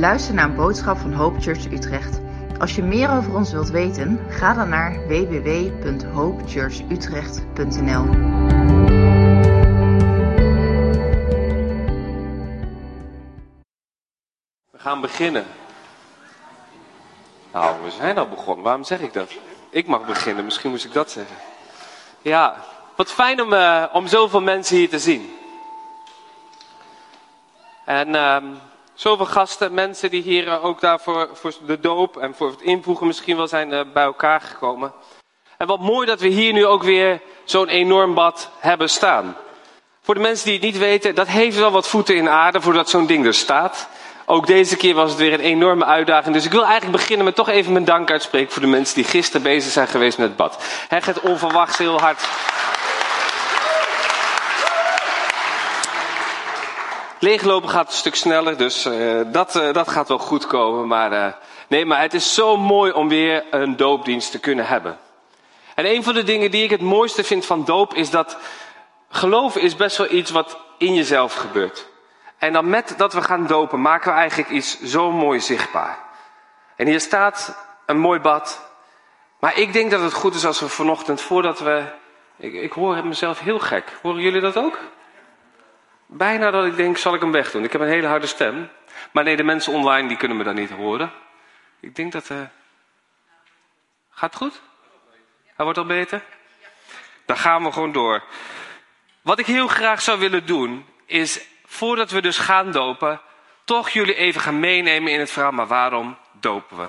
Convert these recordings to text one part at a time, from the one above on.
luistert naar een boodschap van Hope Church Utrecht. Als je meer over ons wilt weten, ga dan naar www.hopechurchutrecht.nl. We gaan beginnen. Nou, we zijn al begonnen. Waarom zeg ik dat? Ik mag beginnen, misschien moest ik dat zeggen. Ja, wat fijn om, uh, om zoveel mensen hier te zien. En uh, zoveel gasten, mensen die hier uh, ook daar voor, de doop en voor het invoegen misschien wel zijn uh, bij elkaar gekomen. En wat mooi dat we hier nu ook weer zo'n enorm bad hebben staan. Voor de mensen die het niet weten, dat heeft wel wat voeten in aarde voordat zo'n ding er staat. Ook deze keer was het weer een enorme uitdaging. Dus ik wil eigenlijk beginnen met toch even mijn dank uitspreken voor de mensen die gisteren bezig zijn geweest met het bad. Hij gaat onverwachts heel hard. Leeglopen gaat een stuk sneller, dus uh, dat, uh, dat gaat wel goed komen. Maar uh, nee, maar het is zo mooi om weer een doopdienst te kunnen hebben. En een van de dingen die ik het mooiste vind van doop is dat geloven is best wel iets wat in jezelf gebeurt. En dan met dat we gaan dopen maken we eigenlijk iets zo mooi zichtbaar. En hier staat een mooi bad. Maar ik denk dat het goed is als we vanochtend, voordat we. Ik, ik hoor mezelf heel gek. Horen jullie dat ook? Bijna dat ik denk, zal ik hem wegdoen. Ik heb een hele harde stem. Maar nee, de mensen online die kunnen me dan niet horen. Ik denk dat. Uh... Gaat het goed? Hij wordt al beter? Dan gaan we gewoon door. Wat ik heel graag zou willen doen, is voordat we dus gaan dopen, toch jullie even gaan meenemen in het verhaal, maar waarom dopen we?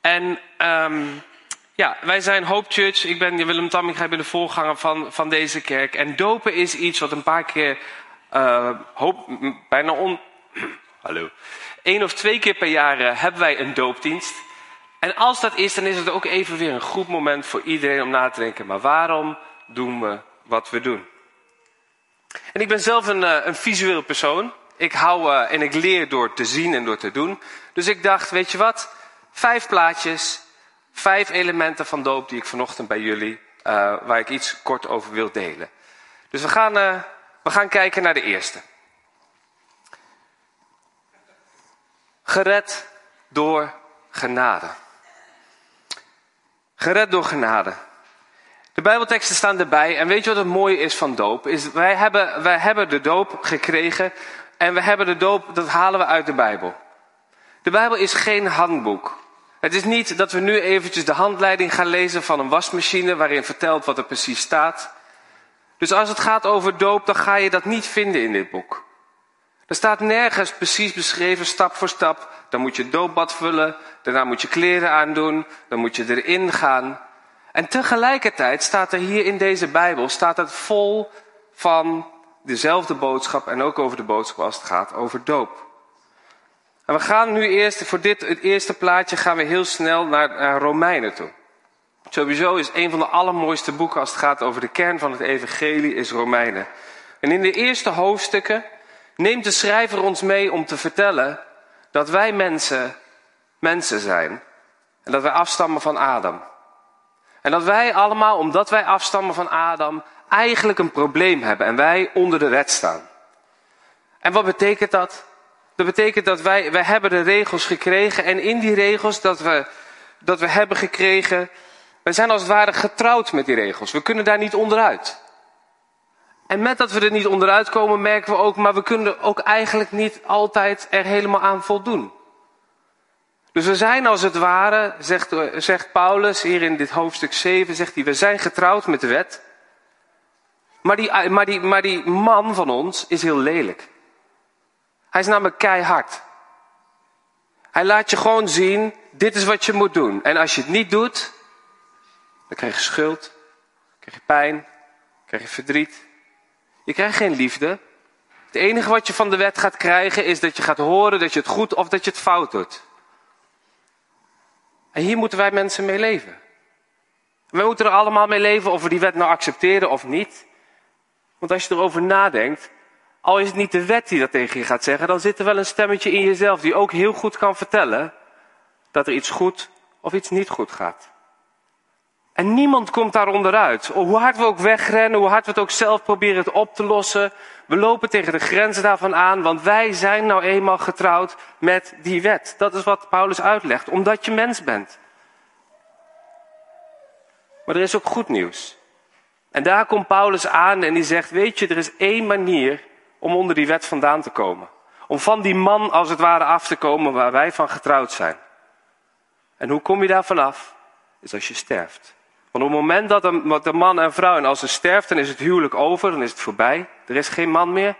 En um, ja, wij zijn Hope Church. Ik ben Willem Tamminga, ik ben de voorganger van, van deze kerk. En dopen is iets wat een paar keer, uh, hoop, bijna on... Hallo. Eén of twee keer per jaar uh, hebben wij een doopdienst. En als dat is, dan is het ook even weer een goed moment voor iedereen om na te denken. Maar waarom doen we wat we doen? En ik ben zelf een, uh, een visueel persoon. Ik hou en ik leer door te zien en door te doen. Dus ik dacht, weet je wat? Vijf plaatjes, vijf elementen van doop die ik vanochtend bij jullie, waar ik iets kort over wil delen. Dus we gaan, we gaan kijken naar de eerste. Gered door genade. Gered door genade. De Bijbelteksten staan erbij. En weet je wat het mooie is van doop? Is wij, hebben, wij hebben de doop gekregen. En we hebben de doop, dat halen we uit de Bijbel. De Bijbel is geen handboek. Het is niet dat we nu eventjes de handleiding gaan lezen van een wasmachine waarin vertelt wat er precies staat. Dus als het gaat over doop, dan ga je dat niet vinden in dit boek. Er staat nergens precies beschreven, stap voor stap. Dan moet je doopbad vullen, daarna moet je kleren aandoen, dan moet je erin gaan. En tegelijkertijd staat er hier in deze Bijbel, staat het vol van dezelfde boodschap en ook over de boodschap als het gaat over doop. En we gaan nu eerst, voor dit, het eerste plaatje, gaan we heel snel naar, naar Romeinen toe. Sowieso is een van de allermooiste boeken als het gaat over de kern van het evangelie, is Romeinen. En in de eerste hoofdstukken neemt de schrijver ons mee om te vertellen dat wij mensen, mensen zijn. En dat wij afstammen van Adam. En dat wij allemaal, omdat wij afstammen van Adam, eigenlijk een probleem hebben en wij onder de wet staan. En wat betekent dat? Dat betekent dat wij, wij hebben de regels gekregen en in die regels dat we, dat we hebben gekregen, wij zijn als het ware getrouwd met die regels. We kunnen daar niet onderuit. En met dat we er niet onderuit komen, merken we ook, maar we kunnen ook eigenlijk niet altijd er helemaal aan voldoen. Dus we zijn als het ware, zegt, zegt Paulus hier in dit hoofdstuk 7, zegt hij, we zijn getrouwd met de wet. Maar die, maar, die, maar die man van ons is heel lelijk. Hij is namelijk keihard. Hij laat je gewoon zien, dit is wat je moet doen. En als je het niet doet, dan krijg je schuld, krijg je pijn, krijg je verdriet. Je krijgt geen liefde. Het enige wat je van de wet gaat krijgen is dat je gaat horen dat je het goed of dat je het fout doet. En hier moeten wij mensen mee leven. We moeten er allemaal mee leven of we die wet nou accepteren of niet. Want als je erover nadenkt, al is het niet de wet die dat tegen je gaat zeggen, dan zit er wel een stemmetje in jezelf die ook heel goed kan vertellen dat er iets goed of iets niet goed gaat. En niemand komt daar onderuit. Hoe hard we ook wegrennen, hoe hard we het ook zelf proberen het op te lossen. We lopen tegen de grenzen daarvan aan, want wij zijn nou eenmaal getrouwd met die wet. Dat is wat Paulus uitlegt, omdat je mens bent. Maar er is ook goed nieuws. En daar komt Paulus aan en die zegt, weet je, er is één manier om onder die wet vandaan te komen. Om van die man als het ware af te komen waar wij van getrouwd zijn. En hoe kom je daar vanaf? Is als je sterft. Want op het moment dat een, de man en vrouw, en als ze sterft, dan is het huwelijk over, dan is het voorbij. Er is geen man meer.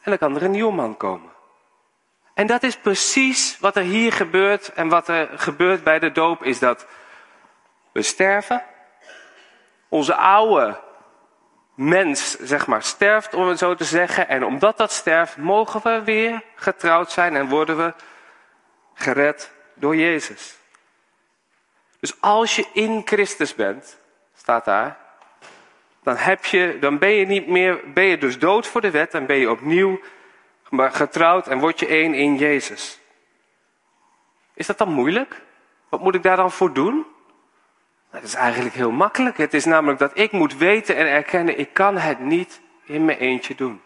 En dan kan er een nieuwe man komen. En dat is precies wat er hier gebeurt en wat er gebeurt bij de doop, is dat we sterven. Onze oude mens, zeg maar, sterft, om het zo te zeggen. En omdat dat sterft, mogen we weer getrouwd zijn en worden we gered door Jezus. Dus als je in Christus bent, staat daar, dan, heb je, dan ben je niet meer, ben je dus dood voor de wet en ben je opnieuw getrouwd en word je één in Jezus. Is dat dan moeilijk? Wat moet ik daar dan voor doen? Dat is eigenlijk heel makkelijk. Het is namelijk dat ik moet weten en erkennen, ik kan het niet in mijn eentje doen.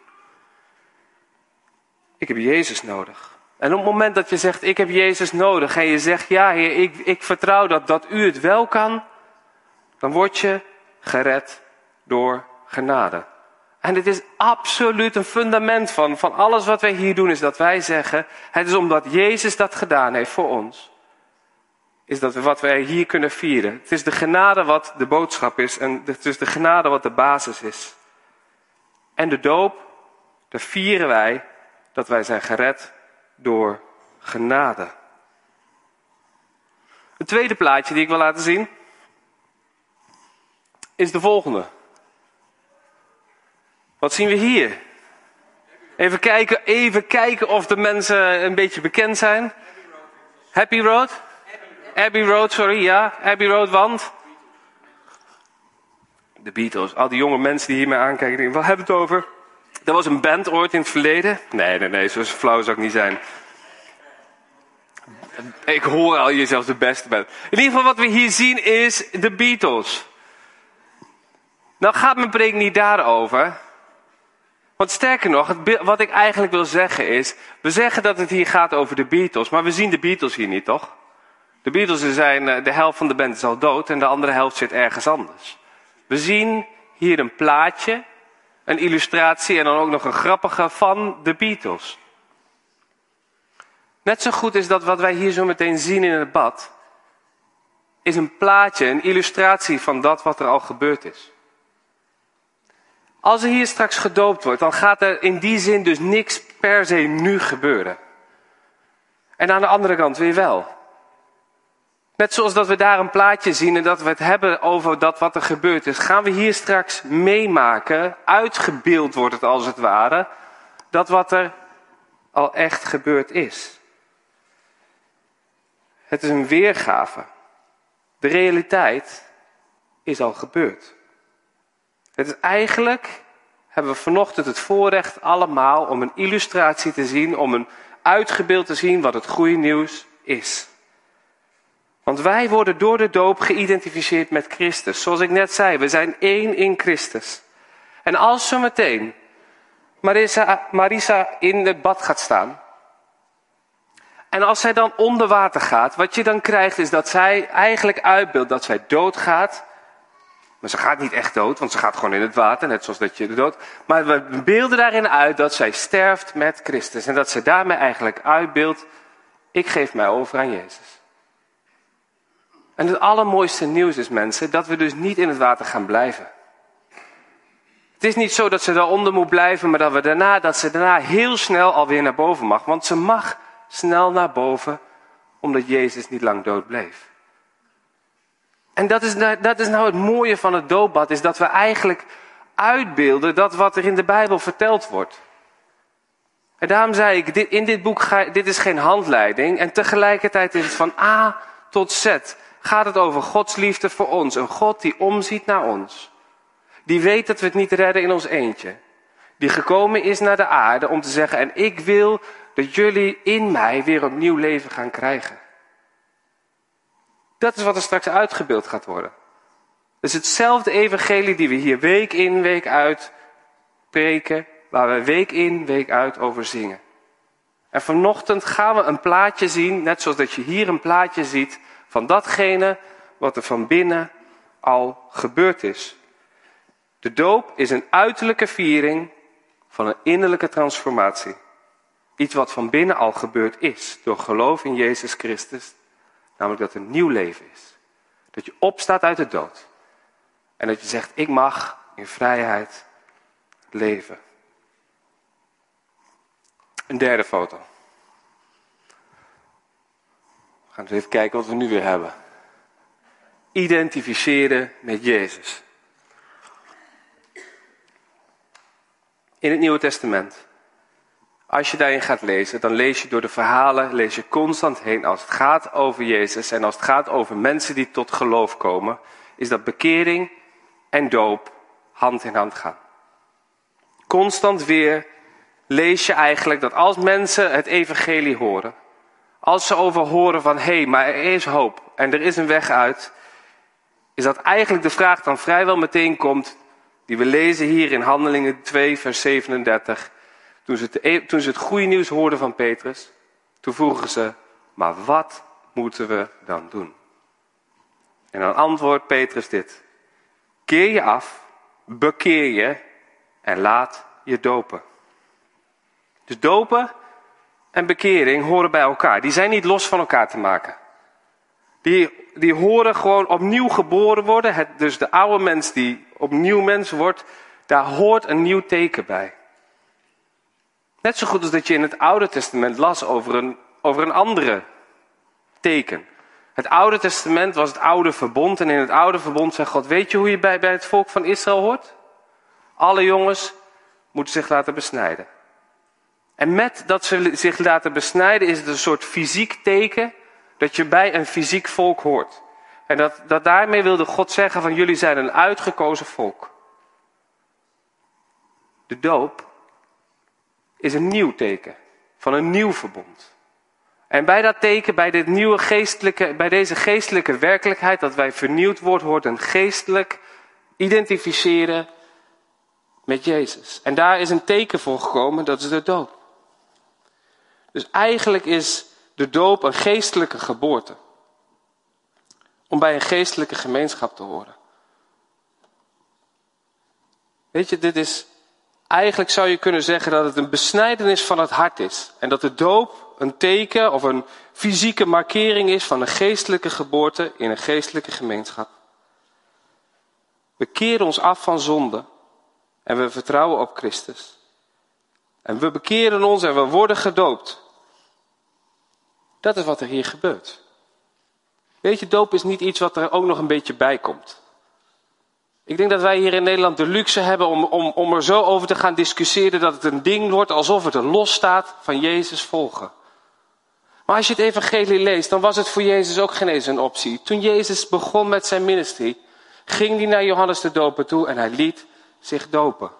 Ik heb Jezus nodig. En op het moment dat je zegt, ik heb Jezus nodig, en je zegt, ja Heer, ik, ik vertrouw dat, dat u het wel kan, dan word je gered door genade. En het is absoluut een fundament van, van alles wat wij hier doen, is dat wij zeggen, het is omdat Jezus dat gedaan heeft voor ons, is dat wat wij hier kunnen vieren. Het is de genade wat de boodschap is en het is de genade wat de basis is. En de doop, daar vieren wij dat wij zijn gered door genade. Het tweede plaatje die ik wil laten zien is de volgende. Wat zien we hier? Even kijken, even kijken of de mensen een beetje bekend zijn. Happy Road? Abbey Road, sorry, ja. Abbey Road, want? De Beatles. Al die jonge mensen die hiermee aankijken, denken, wat hebben we het over? Er was een band ooit in het verleden. Nee, nee, nee, zo flauw zou ik niet zijn. Ik hoor al je zelfs de beste bent. In ieder geval wat we hier zien is de Beatles. Nou gaat mijn preek niet daarover. Want sterker nog, wat ik eigenlijk wil zeggen is, we zeggen dat het hier gaat over de Beatles, maar we zien de Beatles hier niet, toch? De Beatles zijn, eh, de helft van de band is al dood en de andere helft zit ergens anders. We zien hier een plaatje, een illustratie en dan ook nog een grappige van de Beatles. Net zo goed is dat wat wij hier zo meteen zien in het bad, is een plaatje, een illustratie van dat wat er al gebeurd is. Als er hier straks gedoopt wordt, dan gaat er in die zin dus niks per se nu gebeuren. En aan de andere kant weer wel. Net zoals dat we daar een plaatje zien en dat we het hebben over dat wat er gebeurd is, gaan we hier straks meemaken, uitgebeeld wordt het als het ware, dat wat er al echt gebeurd is. Het is een weergave. De realiteit is al gebeurd. Het is eigenlijk, hebben we vanochtend het voorrecht allemaal om een illustratie te zien, om een uitgebeeld te zien wat het goede nieuws is. Want wij worden door de doop geïdentificeerd met Christus. Zoals ik net zei, we zijn één in Christus. En als zometeen Marisa, Marisa in het bad gaat staan. En als zij dan onder water gaat, wat je dan krijgt is dat zij eigenlijk uitbeeldt dat zij doodgaat. Maar ze gaat niet echt dood, want ze gaat gewoon in het water, net zoals dat je de dood. Maar we beelden daarin uit dat zij sterft met Christus. En dat ze daarmee eigenlijk uitbeeldt, ik geef mij over aan Jezus. En het allermooiste nieuws is, mensen, dat we dus niet in het water gaan blijven. Het is niet zo dat ze daaronder moet blijven, maar dat, we daarna, dat ze daarna heel snel alweer naar boven mag. Want ze mag snel naar boven, omdat Jezus niet lang dood bleef. En dat is, dat is nou het mooie van het doopbad, is dat we eigenlijk uitbeelden dat wat er in de Bijbel verteld wordt. En daarom zei ik, dit, in dit boek, ga, dit is geen handleiding. En tegelijkertijd is het van A tot Z gaat het over Gods liefde voor ons. Een God die omziet naar ons. Die weet dat we het niet redden in ons eentje. Die gekomen is naar de aarde om te zeggen, en ik wil dat jullie in mij weer opnieuw nieuw leven gaan krijgen. Dat is wat er straks uitgebeeld gaat worden. Het is hetzelfde evangelie die we hier week in, week uit preken, waar we week in, week uit over zingen. En vanochtend gaan we een plaatje zien, net zoals dat je hier een plaatje ziet, van datgene wat er van binnen al gebeurd is. De doop is een uiterlijke viering van een innerlijke transformatie. Iets wat van binnen al gebeurd is door geloof in Jezus Christus. Namelijk dat er nieuw leven is. Dat je opstaat uit de dood. En dat je zegt, ik mag in vrijheid leven. Een derde foto. Gaan eens even kijken wat we nu weer hebben. Identificeren met Jezus. In het Nieuwe Testament. Als je daarin gaat lezen, dan lees je door de verhalen, lees je constant heen als het gaat over Jezus en als het gaat over mensen die tot geloof komen, is dat bekering en doop hand in hand gaan. Constant weer lees je eigenlijk dat als mensen het evangelie horen, als ze over horen van hé, hey, maar er is hoop en er is een weg uit, is dat eigenlijk de vraag dan vrijwel meteen komt, die we lezen hier in Handelingen 2, vers 37. Toen ze, het, e- toen ze het goede nieuws hoorden van Petrus, toen vroegen ze, maar wat moeten we dan doen? En dan antwoordt Petrus dit. Keer je af, bekeer je en laat je dopen. Dus dopen en bekering horen bij elkaar. Die zijn niet los van elkaar te maken. Die, die horen gewoon opnieuw geboren worden. Het, dus de oude mens die opnieuw mens wordt, daar hoort een nieuw teken bij. Net zo goed als dat je in het Oude Testament las over een, over een andere teken. Het Oude Testament was het oude verbond. En in het oude verbond zei God, weet je hoe je bij, bij het volk van Israël hoort? Alle jongens moeten zich laten besnijden. En met dat ze zich laten besnijden is het een soort fysiek teken dat je bij een fysiek volk hoort. En dat, dat daarmee wilde God zeggen van jullie zijn een uitgekozen volk. De doop is een nieuw teken van een nieuw verbond. En bij dat teken, bij, dit nieuwe geestelijke, bij deze geestelijke werkelijkheid dat wij vernieuwd worden, hoort een geestelijk identificeren met Jezus. En daar is een teken voor gekomen, dat is de doop. Dus eigenlijk is de doop een geestelijke geboorte. Om bij een geestelijke gemeenschap te horen. Weet je, dit is Eigenlijk zou je kunnen zeggen dat het een besnijdenis van het hart is. En dat de doop een teken of een fysieke markering is van een geestelijke geboorte in een geestelijke gemeenschap. We keren ons af van zonde en we vertrouwen op Christus. En we bekeren ons en we worden gedoopt. Dat is wat er hier gebeurt. Weet je, doop is niet iets wat er ook nog een beetje bij komt. Ik denk dat wij hier in Nederland de luxe hebben om, om, om er zo over te gaan discussiëren dat het een ding wordt alsof het er los staat van Jezus volgen. Maar als je het evangelie leest, dan was het voor Jezus ook geen eens een optie. Toen Jezus begon met zijn ministerie, ging hij naar Johannes de Doper toe en hij liet zich dopen.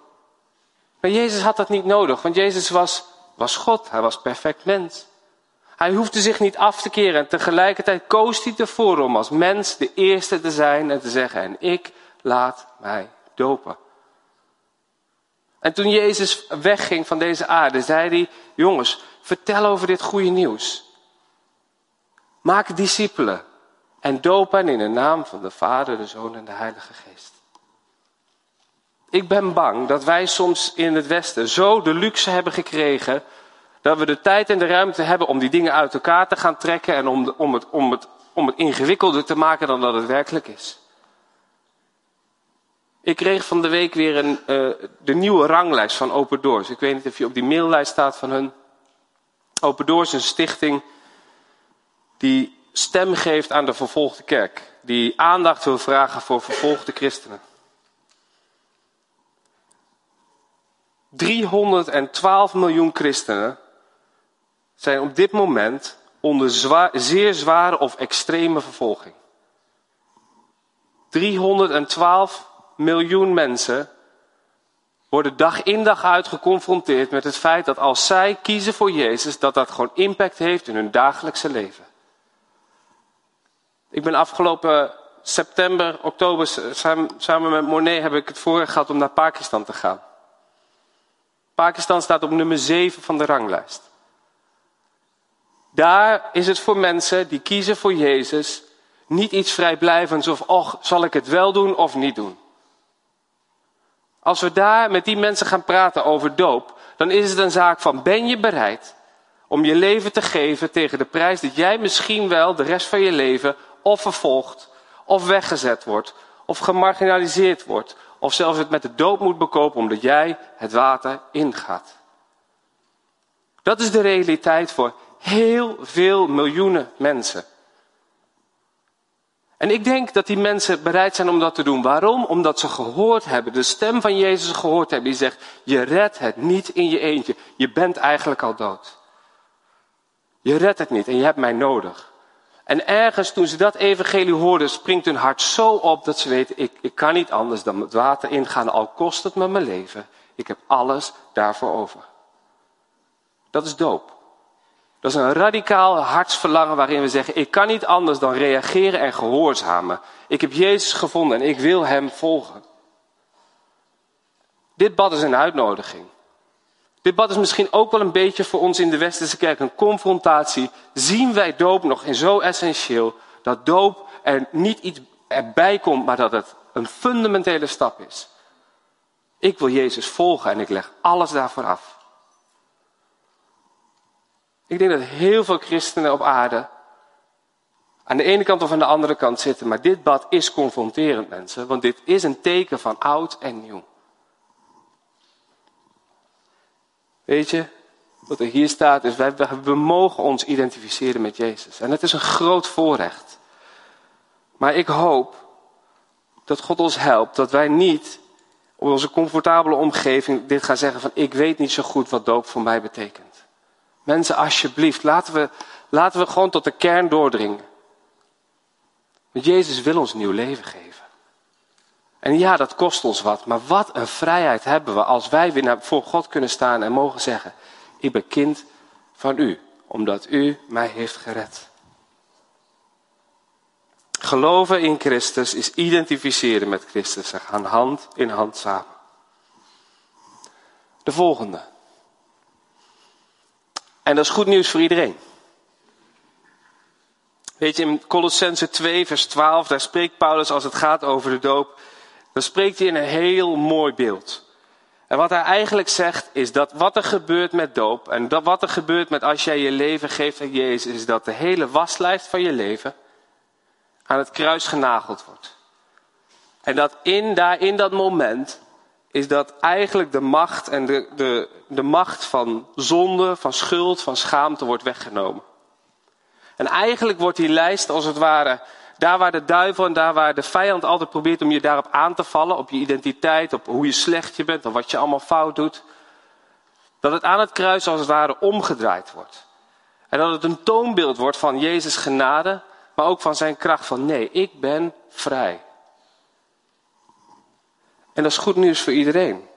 Maar Jezus had dat niet nodig, want Jezus was, was God, hij was perfect mens. Hij hoefde zich niet af te keren en tegelijkertijd koos hij ervoor om als mens de eerste te zijn en te zeggen, en ik laat mij dopen. En toen Jezus wegging van deze aarde, zei hij, jongens, vertel over dit goede nieuws. Maak discipelen en doop hen in de naam van de Vader, de Zoon en de Heilige Geest. Ik ben bang dat wij soms in het Westen zo de luxe hebben gekregen dat we de tijd en de ruimte hebben om die dingen uit elkaar te gaan trekken en om, om, het, om, het, om het ingewikkelder te maken dan dat het werkelijk is. Ik kreeg van de week weer een, uh, de nieuwe ranglijst van Open Doors. Ik weet niet of je op die maillijst staat van hun. Open Doors is een stichting die stem geeft aan de vervolgde kerk. Die aandacht wil vragen voor vervolgde christenen. 312 miljoen christenen zijn op dit moment onder zwaar, zeer zware of extreme vervolging. 312 miljoen mensen worden dag in dag uit geconfronteerd met het feit dat als zij kiezen voor Jezus, dat dat gewoon impact heeft in hun dagelijkse leven. Ik ben afgelopen september, oktober, samen met Monet heb ik het voorrecht gehad om naar Pakistan te gaan. Pakistan staat op nummer 7 van de ranglijst. Daar is het voor mensen die kiezen voor Jezus niet iets vrijblijvends of, och, zal ik het wel doen of niet doen. Als we daar met die mensen gaan praten over doop, dan is het een zaak van ben je bereid om je leven te geven tegen de prijs dat jij misschien wel de rest van je leven of vervolgd, of weggezet wordt, of gemarginaliseerd wordt, of zelfs het met de dood moet bekopen omdat jij het water ingaat. Dat is de realiteit voor heel veel miljoenen mensen. En ik denk dat die mensen bereid zijn om dat te doen. Waarom? Omdat ze gehoord hebben, de stem van Jezus gehoord hebben, die zegt, je redt het niet in je eentje. Je bent eigenlijk al dood. Je redt het niet en je hebt mij nodig. En ergens toen ze dat evangelie hoorden, springt hun hart zo op dat ze weten, ik, ik kan niet anders dan het water ingaan, al kost het me mijn leven. Ik heb alles daarvoor over. Dat is doop. Dat is een radicaal hartsverlangen waarin we zeggen, ik kan niet anders dan reageren en gehoorzamen. Ik heb Jezus gevonden en ik wil Hem volgen. Dit bad is een uitnodiging. Dit bad is misschien ook wel een beetje voor ons in de Westerse kerk een confrontatie. Zien wij doop nog in zo essentieel dat doop er niet iets erbij komt, maar dat het een fundamentele stap is. Ik wil Jezus volgen en ik leg alles daarvoor af. Ik denk dat heel veel christenen op aarde aan de ene kant of aan de andere kant zitten, maar dit bad is confronterend, mensen, want dit is een teken van oud en nieuw. Weet je, wat er hier staat is, wij, we mogen ons identificeren met Jezus. En het is een groot voorrecht. Maar ik hoop dat God ons helpt, dat wij niet op onze comfortabele omgeving dit gaan zeggen van ik weet niet zo goed wat doop voor mij betekent. Mensen, alsjeblieft, laten we, laten we gewoon tot de kern doordringen. Want Jezus wil ons nieuw leven geven. En ja, dat kost ons wat, maar wat een vrijheid hebben we als wij weer voor God kunnen staan en mogen zeggen, ik ben kind van u, omdat u mij heeft gered. Geloven in Christus is identificeren met Christus. Ze gaan hand in hand samen. De volgende. En dat is goed nieuws voor iedereen. Weet je, in Colossense 2, vers 12, daar spreekt Paulus als het gaat over de doop dan spreekt hij in een heel mooi beeld. En wat hij eigenlijk zegt is dat wat er gebeurt met doop en dat wat er gebeurt met als jij je leven geeft aan Jezus, is dat de hele waslijst van je leven aan het kruis genageld wordt. En dat in, daar in dat moment is dat eigenlijk de macht en de, de, de macht van zonde, van schuld, van schaamte wordt weggenomen. En eigenlijk wordt die lijst als het ware daar waar de duivel en daar waar de vijand altijd probeert om je daarop aan te vallen, op je identiteit, op hoe je slecht je bent, of wat je allemaal fout doet, dat het aan het kruis als het ware omgedraaid wordt. En dat het een toonbeeld wordt van Jezus genade, maar ook van zijn kracht van nee, ik ben vrij. En dat is goed nieuws voor iedereen.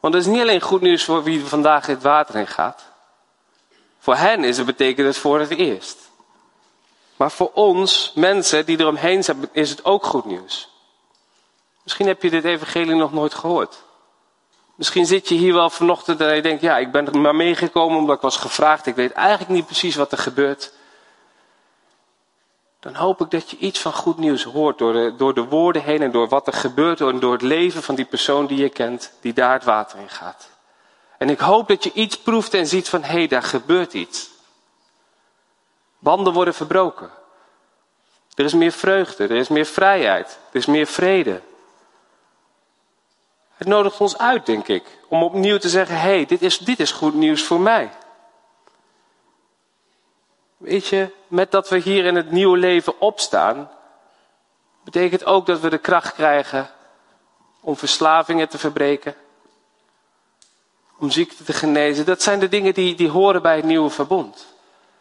Want het is niet alleen goed nieuws voor wie vandaag het water in gaat. Voor hen is het betekent het voor het eerst. Maar voor ons, mensen die eromheen zijn, is het ook goed nieuws. Misschien heb je dit evangelie nog nooit gehoord. Misschien zit je hier wel vanochtend en je denkt, ja, ik ben er maar meegekomen omdat ik was gevraagd. Ik weet eigenlijk niet precies wat er gebeurt. Dan hoop ik dat je iets van goed nieuws hoort door de, door de woorden heen en door wat er gebeurt en door het leven van die persoon die je kent, die daar het water in gaat. En ik hoop dat je iets proeft en ziet van, hé, hey, daar gebeurt iets. Banden worden verbroken. Er is meer vreugde, er is meer vrijheid, er is meer vrede. Het nodigt ons uit, denk ik, om opnieuw te zeggen: hé, hey, dit, is, dit is goed nieuws voor mij. Weet je, met dat we hier in het nieuwe leven opstaan, betekent ook dat we de kracht krijgen om verslavingen te verbreken, om ziekte te genezen. Dat zijn de dingen die, die horen bij het nieuwe verbond.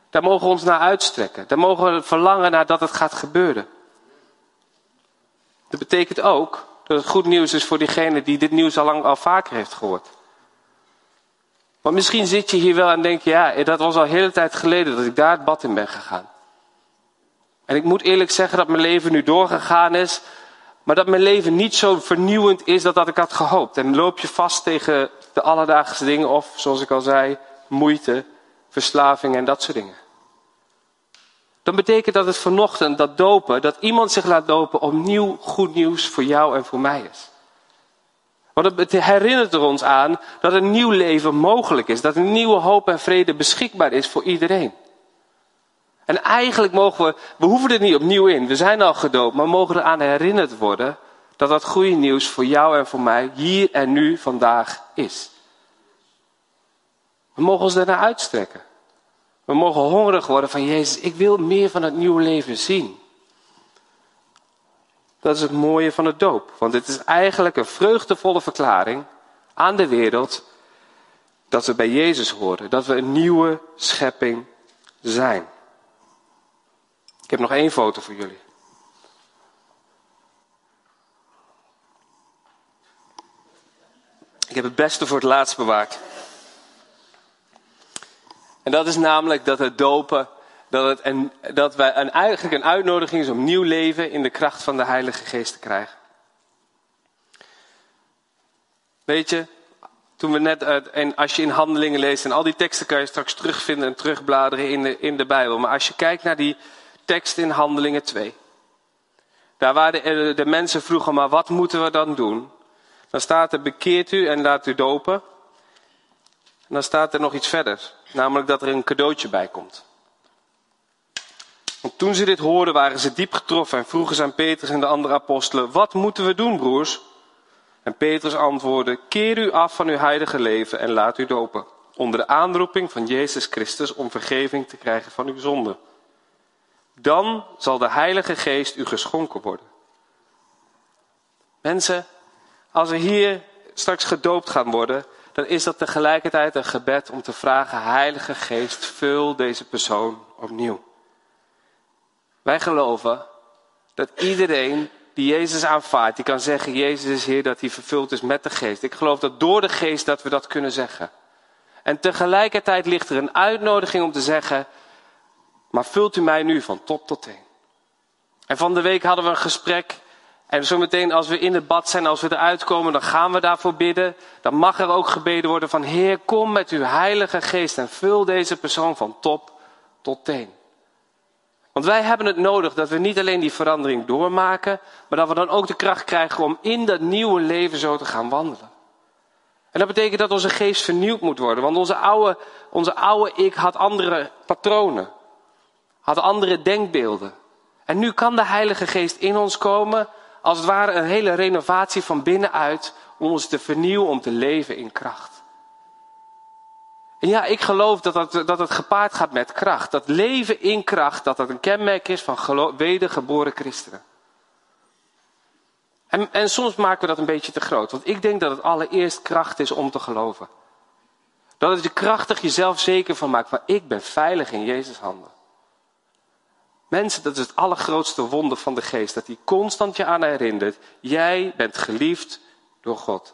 Daar mogen we ons naar uitstrekken. Daar mogen we verlangen naar dat het gaat gebeuren. Dat betekent ook dat het goed nieuws is voor diegene die dit nieuws al lang al vaker heeft gehoord. Want misschien zit je hier wel en denk je, ja, dat was al een hele tijd geleden dat ik daar het bad in ben gegaan. En ik moet eerlijk zeggen dat mijn leven nu doorgegaan is, maar dat mijn leven niet zo vernieuwend is dat, dat ik had gehoopt. En loop je vast tegen de alledaagse dingen of, zoals ik al zei, moeite, verslaving en dat soort dingen. Dan betekent dat het vanochtend, dat dopen, dat iemand zich laat dopen opnieuw goed nieuws voor jou en voor mij is. Want het herinnert er ons aan dat een nieuw leven mogelijk is. Dat een nieuwe hoop en vrede beschikbaar is voor iedereen. En eigenlijk mogen we, we hoeven er niet opnieuw in. We zijn al gedoopt, maar mogen eraan herinnerd worden dat dat goede nieuws voor jou en voor mij hier en nu vandaag is. We mogen ons daarna uitstrekken. We mogen hongerig worden van Jezus. Ik wil meer van het nieuwe leven zien. Dat is het mooie van het doop. Want het is eigenlijk een vreugdevolle verklaring aan de wereld dat we bij Jezus horen. Dat we een nieuwe schepping zijn. Ik heb nog één foto voor jullie. Ik heb het beste voor het laatst bewaard. En dat is namelijk dat het dopen, dat, het dat wij een, eigenlijk een uitnodiging is om nieuw leven in de kracht van de Heilige Geest te krijgen. Weet je, toen we net, uit, en als je in handelingen leest, en al die teksten kan je straks terugvinden en terugbladeren in de, in de Bijbel. Maar als je kijkt naar die tekst in Handelingen 2. Daar waar de, de mensen vroegen, maar wat moeten we dan doen? Dan staat er, bekeert u en laat u dopen. En dan staat er nog iets verder. Namelijk dat er een cadeautje bij komt. Toen ze dit hoorden, waren ze diep getroffen en vroegen ze aan Petrus en de andere apostelen: Wat moeten we doen, broers? En Petrus antwoordde: Keer u af van uw heilige leven en laat u dopen. Onder de aanroeping van Jezus Christus om vergeving te krijgen van uw zonden. Dan zal de Heilige Geest u geschonken worden. Mensen, als we hier straks gedoopt gaan worden, dan is dat tegelijkertijd een gebed om te vragen, Heilige Geest, vul deze persoon opnieuw. Wij geloven dat iedereen die Jezus aanvaardt, die kan zeggen, Jezus is Heer, dat hij vervuld is met de Geest. Ik geloof dat door de Geest dat we dat kunnen zeggen. En tegelijkertijd ligt er een uitnodiging om te zeggen, maar vult u mij nu van top tot teen. En van de week hadden we een gesprek en zometeen als we in het bad zijn, als we eruit komen, dan gaan we daarvoor bidden. Dan mag er ook gebeden worden van Heer, kom met uw heilige geest en vul deze persoon van top tot teen. Want wij hebben het nodig dat we niet alleen die verandering doormaken, maar dat we dan ook de kracht krijgen om in dat nieuwe leven zo te gaan wandelen. En dat betekent dat onze geest vernieuwd moet worden, want onze oude, onze oude ik had andere patronen, had andere denkbeelden. En nu kan de Heilige Geest in ons komen als het ware een hele renovatie van binnenuit om ons te vernieuwen, om te leven in kracht. En ja, ik geloof dat, dat, dat het gepaard gaat met kracht. Dat leven in kracht, dat dat een kenmerk is van wedergeboren christenen. En, en soms maken we dat een beetje te groot. Want ik denk dat het allereerst kracht is om te geloven. Dat het je krachtig jezelf zeker van maakt. Maar ik ben veilig in Jezus' handen. Mensen, dat is het allergrootste wonder van de geest. Dat hij constant je aan herinnert. Jij bent geliefd door God.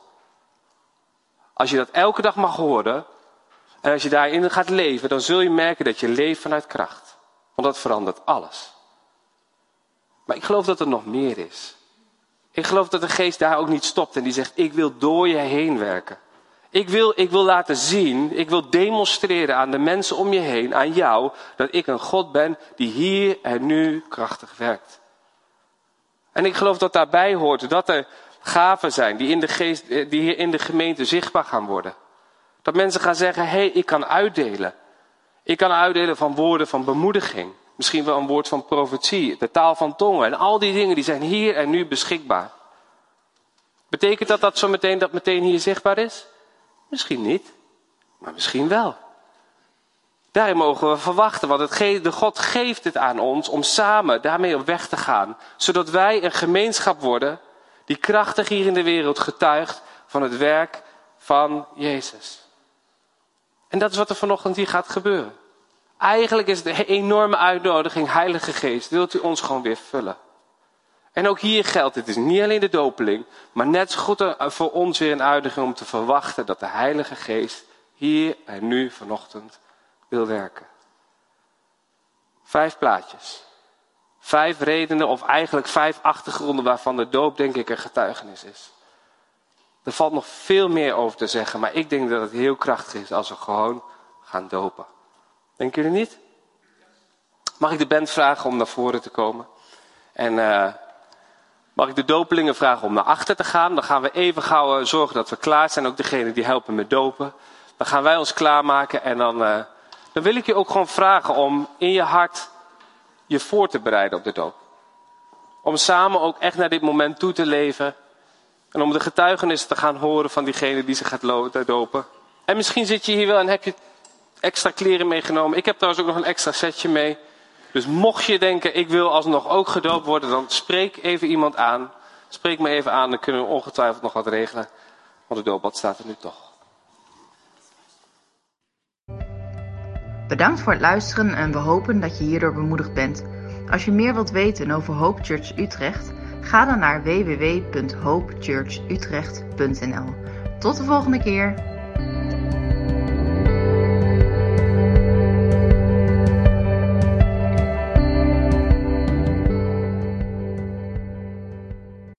Als je dat elke dag mag horen. En als je daarin gaat leven. Dan zul je merken dat je leeft vanuit kracht. Want dat verandert alles. Maar ik geloof dat er nog meer is. Ik geloof dat de geest daar ook niet stopt. En die zegt, ik wil door je heen werken. Ik wil, ik wil laten zien, ik wil demonstreren aan de mensen om je heen, aan jou, dat ik een God ben die hier en nu krachtig werkt. En ik geloof dat daarbij hoort dat er gaven zijn die in de, geest, die hier in de gemeente zichtbaar gaan worden. Dat mensen gaan zeggen, hé, hey, ik kan uitdelen. Ik kan uitdelen van woorden van bemoediging. Misschien wel een woord van profetie, de taal van tongen. En al die dingen die zijn hier en nu beschikbaar. Betekent dat dat zo meteen, dat meteen hier zichtbaar is? Misschien niet, maar misschien wel. Daarin mogen we verwachten, want de God geeft het aan ons om samen daarmee op weg te gaan. Zodat wij een gemeenschap worden die krachtig hier in de wereld getuigt van het werk van Jezus. En dat is wat er vanochtend hier gaat gebeuren. Eigenlijk is een enorme uitnodiging, Heilige Geest, wilt u ons gewoon weer vullen. En ook hier geldt, het is niet alleen de dopeling, maar net zo goed voor ons weer een uitdaging om te verwachten dat de Heilige Geest hier en nu vanochtend wil werken. Vijf plaatjes. Vijf redenen, of eigenlijk vijf achtergronden waarvan de doop denk ik een getuigenis is. Er valt nog veel meer over te zeggen, maar ik denk dat het heel krachtig is als we gewoon gaan dopen. Denken jullie niet? Mag ik de band vragen om naar voren te komen? En uh, mag ik de dopelingen vragen om naar achter te gaan? Dan gaan we even gauw uh, zorgen dat we klaar zijn. Ook degene die helpen met dopen. Dan gaan wij ons klaarmaken en dan, uh, dan wil ik je ook gewoon vragen om in je hart je voor te bereiden op de doop. Om samen ook echt naar dit moment toe te leven. En om de getuigenis te gaan horen van diegene die zich gaat dopen. En misschien zit je hier wel en heb je extra kleren meegenomen. Ik heb trouwens ook nog een extra setje mee. Dus mocht je denken, ik wil alsnog ook gedoopt worden, dan spreek even iemand aan. Spreek me even aan, dan kunnen we ongetwijfeld nog wat regelen. Want de doopbad staat er nu toch. Bedankt voor het luisteren en we hopen dat je hierdoor bemoedigd bent. Als je meer wilt weten over Hope Church Utrecht, ga dan naar www.hopechurchutrecht.nl. Tot de volgende keer!